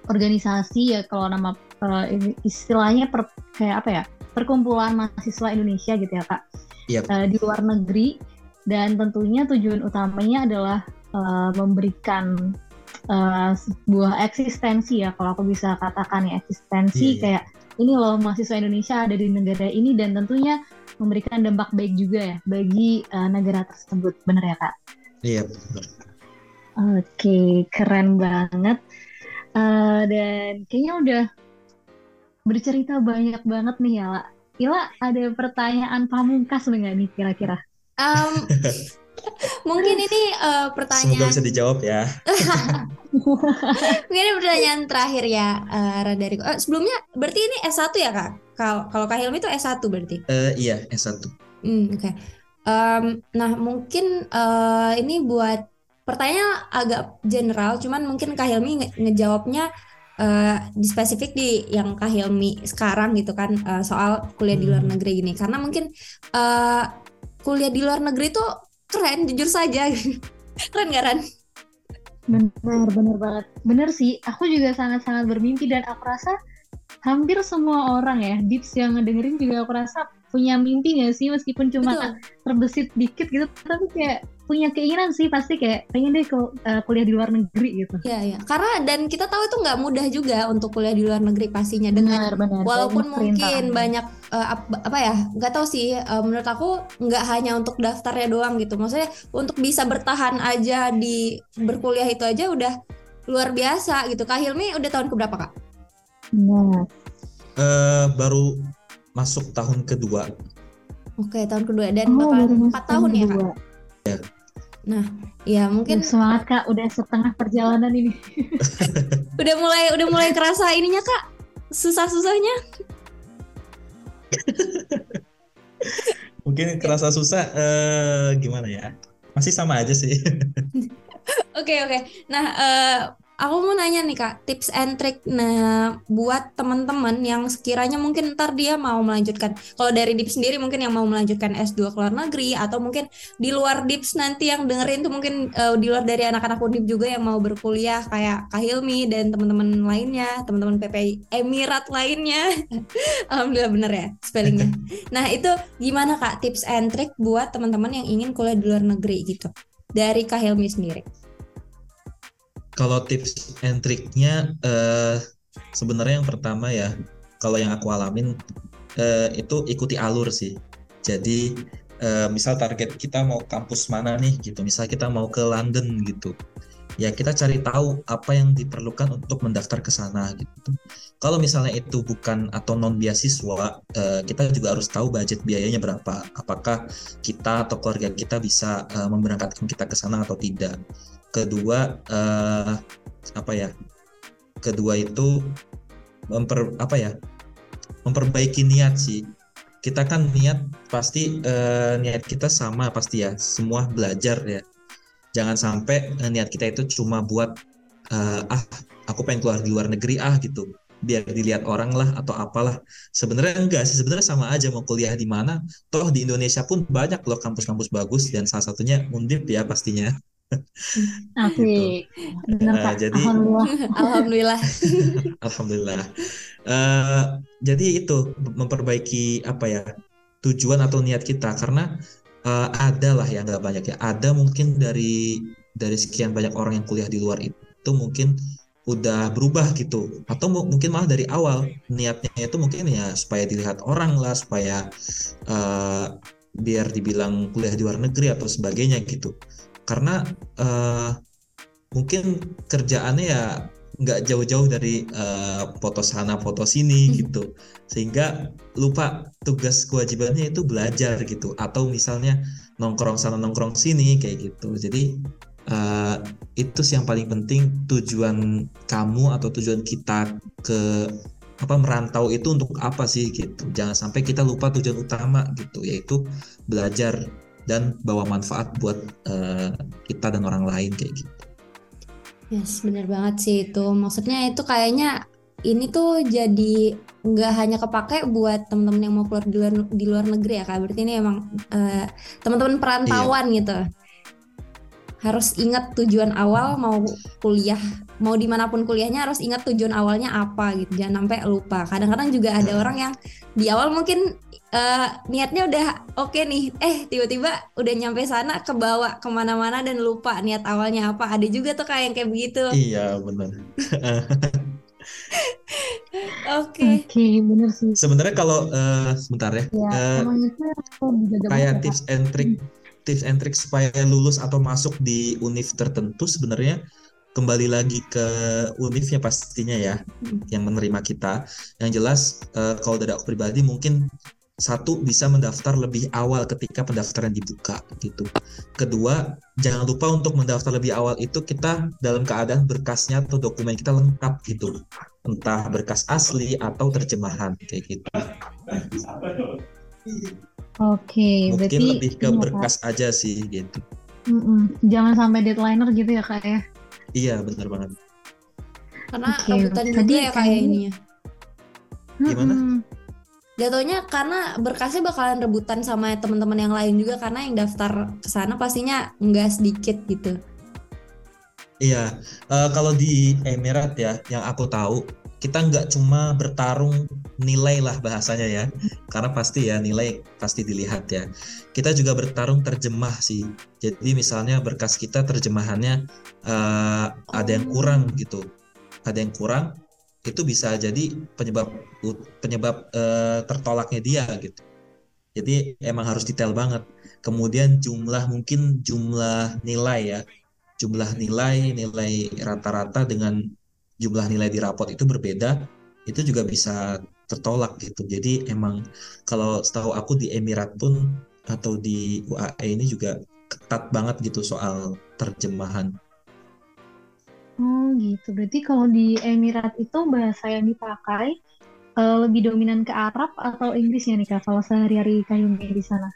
organisasi ya kalau nama ini istilahnya per, kayak apa ya perkumpulan mahasiswa Indonesia gitu ya kak Yap. Eh, di luar negeri dan tentunya tujuan utamanya adalah eh, memberikan eh, sebuah eksistensi ya kalau aku bisa katakan ya eksistensi Iya, iya. kayak ini loh mahasiswa Indonesia ada di negara ini dan tentunya memberikan dampak baik juga ya bagi eh, negara tersebut benar ya kak Iya, benar. Oke, keren banget. Eh, dan kayaknya udah bercerita banyak banget nih ya, La. Ila, ada pertanyaan pamungkas nggak nih kira-kira? Em, mungkin ini eh, Semoga pertanyaan bisa dijawab ya. mungkin ini pertanyaan terakhir ya eh, Ra, dari eh, sebelumnya berarti ini S1 ya Kak? Kalau kalau Kak Hilmi itu S1 berarti. Eh, iya, S1. Hmm, oke. Em, nah, mungkin eh, ini buat pertanyaan agak general, cuman mungkin Kak Hilmi nge- ngejawabnya eh, di spesifik di yang Kak Hilmi sekarang gitu kan eh, soal kuliah di luar Hmm. negeri gini. Karena mungkin eh, kuliah di luar negeri tuh keren, jujur saja. Keren gak Ran? Benar, benar banget. Benar sih, aku juga sangat-sangat bermimpi dan aku rasa hampir semua orang ya, Dips yang ngedengerin juga aku rasa punya mimpi gak sih meskipun cuma Betul. terbesit dikit gitu, tapi kayak punya keinginan sih pasti kayak pengen deh kul- eh, kuliah di luar negeri gitu. Iya, iya. Karena dan kita tahu itu nggak mudah juga untuk kuliah di luar negeri pastinya dengan Benar, benar. walaupun Banyak mungkin banyak ap- apa ya nggak tahu sih eh, menurut aku nggak hanya untuk daftarnya doang gitu maksudnya untuk bisa bertahan aja di berkuliah itu aja udah luar biasa gitu Kak Hilmi udah tahun keberapa Kak? Nah, Eh, baru masuk tahun kedua. Oke tahun kedua dan oh, baru empat tahun ya Kak? Kedua. Ya mungkin semangat kak, udah setengah perjalanan ini. udah mulai udah mulai kerasa ininya Kak susah-susahnya. Mungkin kerasa susah, eh, gimana ya? Masih sama aja sih. Oke oke. Nah, eh, aku mau nanya nih Kak, tips and trick nah buat teman-teman yang sekiranya mungkin ntar dia mau melanjutkan. Kalau dari Dips sendiri mungkin yang mau melanjutkan S2 ke luar negeri atau mungkin di luar Dips nanti yang dengerin tuh mungkin eh, di luar dari anak-anak Undip juga yang mau berkuliah kayak Kak Hilmi dan teman-teman lainnya, teman-teman PPI Emirat lainnya. Alhamdulillah bener ya spellingnya. Nah, itu gimana Kak tips and trick buat teman-teman yang ingin kuliah di luar negeri gitu? Dari Kak Hilmi sendiri. Kalau tips and triknya eh, sebenarnya yang pertama ya, kalau yang aku alamin eh, itu ikuti alur sih. Jadi eh, misal target kita mau kampus mana nih gitu, misal kita mau ke London gitu, ya kita cari tahu apa yang diperlukan untuk mendaftar ke sana gitu. Kalau misalnya itu bukan atau non beasiswa, eh, kita juga harus tahu budget biayanya berapa. Apakah kita atau keluarga kita bisa eh, memberangkatkan kita ke sana atau tidak kedua eh, apa ya kedua itu memper apa ya memperbaiki niat sih. Kita kan niat pasti eh, niat kita sama pasti ya semua belajar ya. Jangan sampai eh, niat kita itu cuma buat eh, ah aku pengen keluar di luar negeri ah gitu. Biar dilihat orang lah atau apalah. Sebenarnya enggak sih sebenarnya sama aja mau kuliah di mana. Toh di Indonesia pun banyak loh kampus-kampus bagus dan salah satunya Undip ya pastinya Asik. Bener Nah, jadi- Alhamdulillah. Alhamdulillah. Alhamdulillah. Eh, jadi itu memperbaiki apa ya tujuan atau niat kita karena eh, ada lah ya nggak banyak ya. Ada mungkin dari dari sekian banyak orang yang kuliah di luar itu mungkin udah berubah gitu atau mu- mungkin malah dari awal niatnya itu mungkin ya supaya dilihat orang lah supaya eh, biar dibilang kuliah di luar negeri atau sebagainya gitu karena eh, mungkin kerjaannya ya nggak jauh-jauh dari eh, foto sana foto sini gitu. Sehingga lupa tugas kewajibannya itu belajar gitu. Atau misalnya nongkrong sana nongkrong sini kayak gitu. Jadi eh, itu sih yang paling penting tujuan kamu atau tujuan kita ke apa merantau itu untuk apa sih gitu. Jangan sampai kita lupa tujuan utama gitu yaitu belajar dan bawa manfaat buat eh, kita dan orang lain kayak gitu Yes, bener banget sih itu. Maksudnya itu kayaknya ini tuh jadi nggak hanya kepake buat teman-teman yang mau keluar di luar di luar negeri ya kak. Berarti ini emang eh, teman-teman perantauan gitu. Harus ingat tujuan awal mau kuliah, mau di mana pun kuliahnya harus ingat tujuan awalnya apa gitu. Jangan sampai lupa. Kadang-kadang juga ada orang yang di awal mungkin eh, niatnya udah oke nih, eh tiba-tiba udah nyampe sana kebawa ke mana-mana dan lupa niat awalnya apa. Ada juga tuh kayak yang kayak begitu. iya benar Oke. Oke, bener sih. Sebenarnya kalau eh, sebentar ya, Ya, dijaga kayak ya, tips and trick, tips and trick supaya lulus atau masuk di univ tertentu sebenarnya kembali lagi ke univnya pastinya ya, yang menerima kita. Yang jelas eh, kalau dari aku pribadi mungkin satu bisa mendaftar lebih awal ketika pendaftaran dibuka gitu. Kedua, jangan lupa untuk mendaftar lebih awal itu kita dalam keadaan berkasnya atau dokumen kita lengkap gitu. Entah berkas asli atau terjemahan kayak gitu. Oke, Mungkin berarti lebih ke ini ya, Kak. berkas aja sih gitu. Mm-mm. Jangan sampai deadlineer gitu ya kak ya. Iya, benar banget. Karena Oke, rebutan tadi juga ya kayak kayaknya- ininya. Gimana? Mm-mm. Jatuhnya karena berkasnya bakalan rebutan sama teman-teman yang lain juga karena yang daftar ke sana pastinya nggak sedikit gitu. Iya, eh, kalau di Emirat ya, yang aku tahu kita nggak cuma bertarung nilai lah bahasanya ya, karena pasti ya nilai pasti dilihat ya. Kita juga bertarung terjemah sih. Jadi misalnya berkas kita terjemahannya eh, ada yang kurang gitu, ada yang kurang, itu bisa jadi penyebab penyebab eh, tertolaknya dia gitu. Jadi emang harus detail banget. Kemudian jumlah mungkin jumlah nilai ya jumlah nilai nilai rata-rata dengan jumlah nilai di rapot itu berbeda itu juga bisa tertolak gitu jadi emang kalau setahu aku di Emirat pun atau di UAE ini juga ketat banget gitu soal terjemahan Oh gitu. Berarti kalau di Emirat itu bahasa yang dipakai eh, lebih dominan ke Arab atau Inggrisnya nih kak? Kalau sehari-hari kayunya di sana.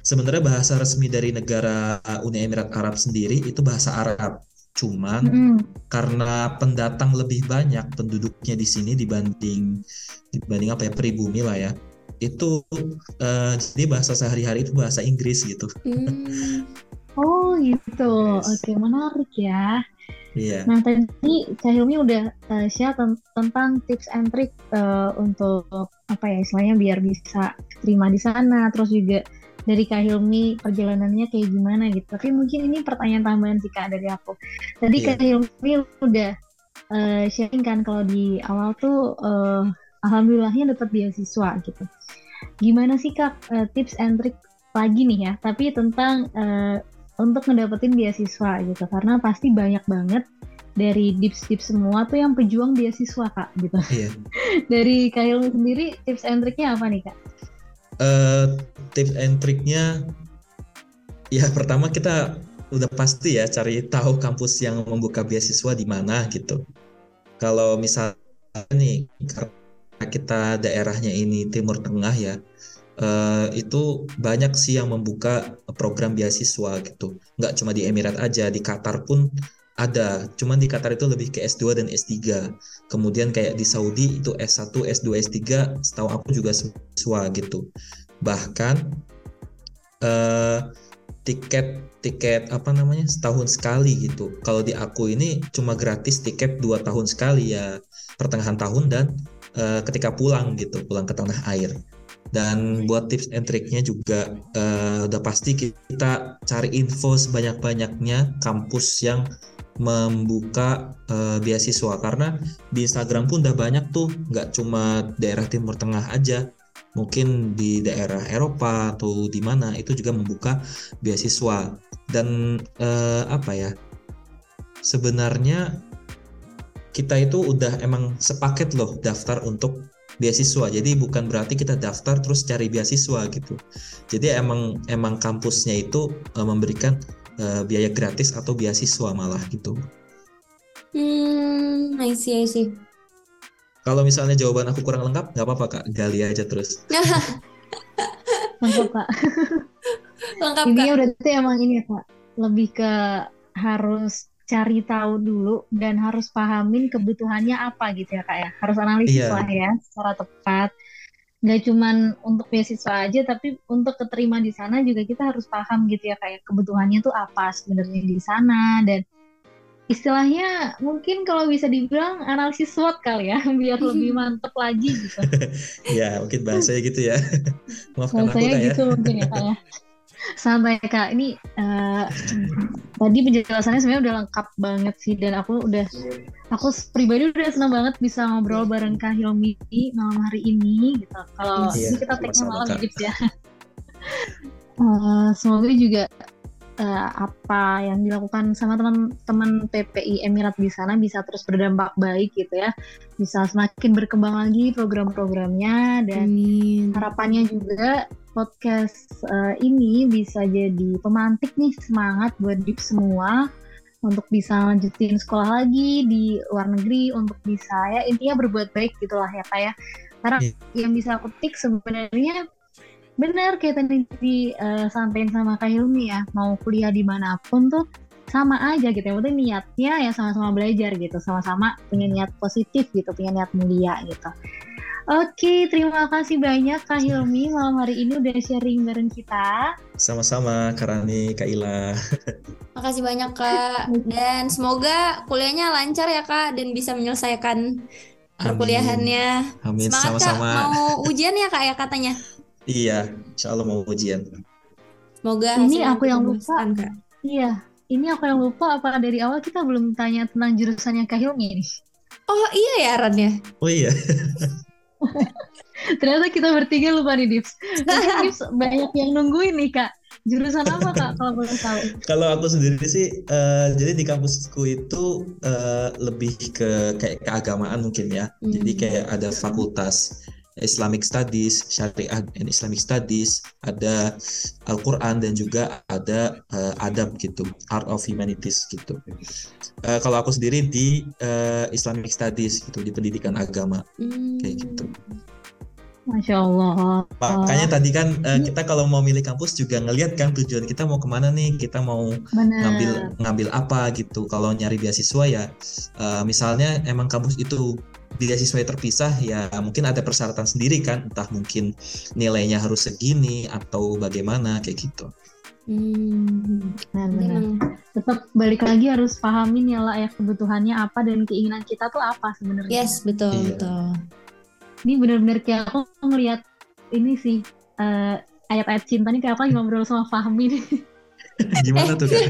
sebenarnya bahasa resmi dari negara Uni Emirat Arab sendiri itu bahasa Arab cuman Mm-mm. karena pendatang lebih banyak penduduknya di sini dibanding dibanding apa ya pribumi lah ya itu eh, jadi bahasa sehari-hari itu bahasa Inggris gitu Hmm, Oh gitu. Yes. Oke menarik ya. Iya Nah tadi Kak Hilmi udah eh, share ten- tentang tips and trick eh, untuk apa ya istilahnya biar bisa terima di sana. Terus juga dari Kak Hilmi perjalanannya kayak gimana gitu. Tapi mungkin ini pertanyaan tambahan sih Kak dari aku. Tadi Iya. Kak Hilmi udah eh, sharing kan kalau di awal tuh eh, alhamdulillahnya dapat beasiswa gitu. Gimana sih Kak eh, tips and trick lagi nih ya? Tapi tentang eh, untuk ngedapetin beasiswa gitu. Karena pasti banyak banget dari dips-dips semua tuh yang pejuang beasiswa kak gitu. Iya. Dari Kak Hilmi sendiri tips and triknya apa nih kak? Eh, tips and triknya ya pertama kita udah pasti ya cari tahu kampus yang membuka beasiswa di mana gitu. Kalau misalnya nih karena kita daerahnya ini Timur Tengah ya eh, itu banyak sih yang membuka program beasiswa gitu nggak cuma di Emirat aja di Qatar pun ada, cuman di Qatar itu lebih ke S2 dan S3. Kemudian kayak di Saudi itu S1, S2, S3, setahu aku juga siswa gitu. Bahkan eh, tiket tiket apa namanya setahun sekali gitu. Kalau di aku ini cuma gratis tiket dua tahun sekali ya pertengahan tahun dan eh, ketika pulang gitu, pulang ke tanah air. Dan buat tips and triknya juga eh, udah pasti kita cari info sebanyak-banyaknya kampus yang membuka uh, beasiswa. Karena di Instagram pun udah banyak tuh nggak cuma daerah Timur Tengah aja. Mungkin di daerah Eropa atau di mana itu juga membuka beasiswa. Dan uh, apa ya sebenarnya kita itu udah emang sepaket loh daftar untuk beasiswa jadi bukan berarti kita daftar terus cari beasiswa gitu jadi emang emang kampusnya itu uh, memberikan uh, biaya gratis atau beasiswa malah gitu. Hmm, I see, I see. Kalau misalnya jawaban aku kurang lengkap, nggak apa-apa kak, gali aja terus. Lengkap kak. Lengkap Ini kak. berarti emang ini ya kak, lebih ke harus cari tahu dulu dan harus pahamin kebutuhannya apa gitu ya kak ya. Harus analisis Iya. lah ya secara tepat. Nggak cuman untuk beasiswa aja, tapi untuk keterima di sana juga kita harus paham gitu ya kayak kebutuhannya tuh apa sebenarnya di sana dan istilahnya mungkin kalau bisa dibilang analisis SWOT kali ya biar lebih mantep lagi gitu. ya mungkin bahasanya gitu ya. Maafkan aku Bahasanya kak ya. gitu mungkin ya kak ya. Santai kak, ini eh, tadi penjelasannya sebenarnya udah lengkap banget sih dan aku udah, aku pribadi udah senang banget bisa ngobrol bareng Kak Hilmi malam hari ini gitu. Kalau Iya, ini kita sama-sama, malam. Dips, ya. Eh, semoga juga eh, apa yang dilakukan sama teman-teman PPI Emirat di sana bisa terus berdampak baik gitu ya, bisa semakin berkembang lagi program-programnya dan Amin. harapannya juga podcast eh, ini bisa jadi pemantik nih semangat buat Dip semua untuk bisa lanjutin sekolah lagi di luar negeri untuk bisa ya intinya berbuat baik gitulah ya kak ya karena Iya. yang bisa aku tik sebenarnya benar kayak tadi disampaikan sama Kak Hilmi ya mau kuliah di mana pun tuh sama aja gitu ya penting niatnya ya sama-sama belajar gitu sama-sama punya niat positif gitu punya niat mulia gitu Oke, terima kasih banyak Kak Hilmi malam hari ini udah sharing bareng kita. Sama-sama Karani, Kak Ila. Makasih banyak kak. Dan semoga kuliahnya lancar ya kak dan bisa menyelesaikan perkuliahannya. Amin, Semangat kak. sama-sama. Mau ujian ya kak ya katanya. Iya, insya Allah mau ujian. Semoga Ini aku yang lupa. kak. Iya, ini aku yang lupa apa dari awal kita belum tanya tentang jurusannya Kak Hilmi nih. Oh iya ya Ran ya. Oh iya, Ternyata kita bertiga lupa nih Dips. Mungkin Dips banyak yang nungguin nih Kak. Jurusan apa Kak kalau boleh tahu? kalau aku sendiri sih, eh, jadi di kampusku itu eh, lebih ke kayak keagamaan mungkin ya. Jadi Hmm. kayak ada fakultas Islamic Studies, Syariah and Islamic Studies, ada Al-Quran dan juga ada eh, adab gitu, Art of Humanities gitu. Eh, kalau aku sendiri di eh, Islamic Studies gitu, di pendidikan agama Hmm. kayak gitu. Masya Allah. Makanya tadi kan eh, kita kalau mau milih kampus juga ngelihat kan tujuan kita mau ke mana nih, kita mau Benar. ngambil ngambil apa gitu. Kalau nyari beasiswa ya, eh, misalnya emang kampus itu beasiswa terpisah ya mungkin ada persyaratan sendiri kan, entah mungkin nilainya harus segini atau bagaimana kayak gitu. Hmm. Benar-benar. Emang Tetap balik lagi harus pahamin ya lah ya kebutuhannya apa dan keinginan kita tuh apa sebenarnya. yes betul Iya. betul. Ini benar-benar kayak aku ngelihat ini sih eh, ayat-ayat cinta nih kayak aku lagi ngobrol sama Fahmi nih. Gimana tuh kan?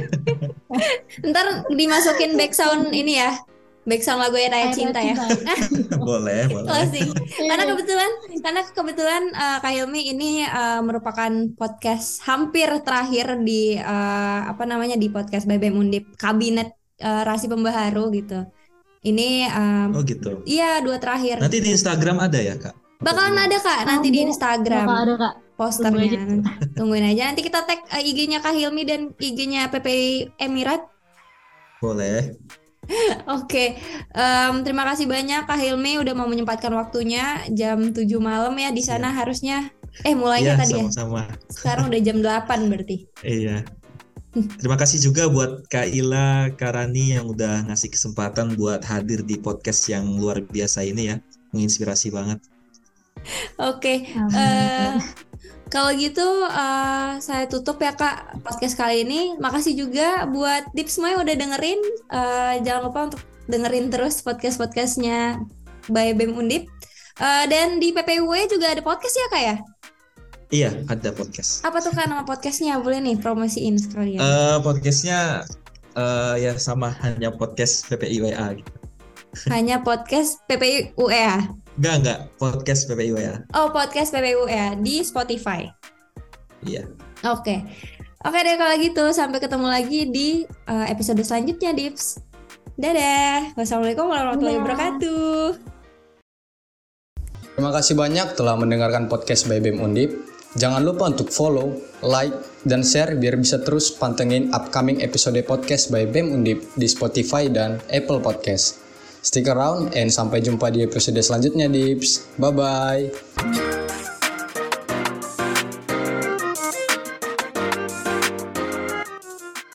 Ntar dimasukin background ini ya. Background lagu ayat ayat cinta ya. boleh, boleh. Closing. karena kebetulan karena kebetulan eh, Kak Hilmi ini eh, merupakan podcast hampir terakhir di eh, apa namanya di podcast BBM Undip kabinet eh, Rasi Pembaharu gitu. Ini eh, Oh gitu. iya dua terakhir. Nanti di Instagram ada ya kak? Bakalan ada Kak nanti di. Instagram Bakal ada kak. posternya. Tunggu Tungguin aja nanti kita tag eh, IG-nya Kak Hilmi dan IG-nya PPI Emirat. Boleh. Oke, em, terima kasih banyak Kak Hilmi udah mau menyempatkan waktunya jam 7 malam ya di sana harusnya. Eh mulainya Iya, tadi ya. sama-sama. Sekarang udah jam 8 berarti. Iya. Terima kasih juga buat Kak Ila, Kak Rani yang udah ngasih kesempatan buat hadir di podcast yang luar biasa ini ya. Menginspirasi banget. Oke, eh, kalau gitu eh, saya tutup ya Kak podcast kali ini. Makasih juga buat semua yang udah dengerin. Eh, jangan lupa untuk dengerin terus podcast-podcastnya by BEM Undip. Eh, dan di PPUW juga ada podcast ya Kak ya? Iya, ada podcast. Apa tuh Kak nama podcastnya? Boleh nih promosiin sekalian. Eh podcastnya eh, ya sama hanya podcast PPIWA gitu. Hanya podcast PPUW ya? Enggak, enggak. Podcast PPIWA. Oh podcast PPUW ya di Spotify. Iya. Oke. Oke deh kalau gitu sampai ketemu lagi di uh, episode selanjutnya Dips. Dadah. Wassalamualaikum warahmatullahi Dadah. wabarakatuh. Terima kasih banyak telah mendengarkan podcast by BEM Undip. Jangan lupa untuk follow, like, dan share biar bisa terus pantengin upcoming episode podcast by BEM Undip di Spotify dan Apple Podcast. Stick around and sampai jumpa di episode selanjutnya, Dips. Bye-bye.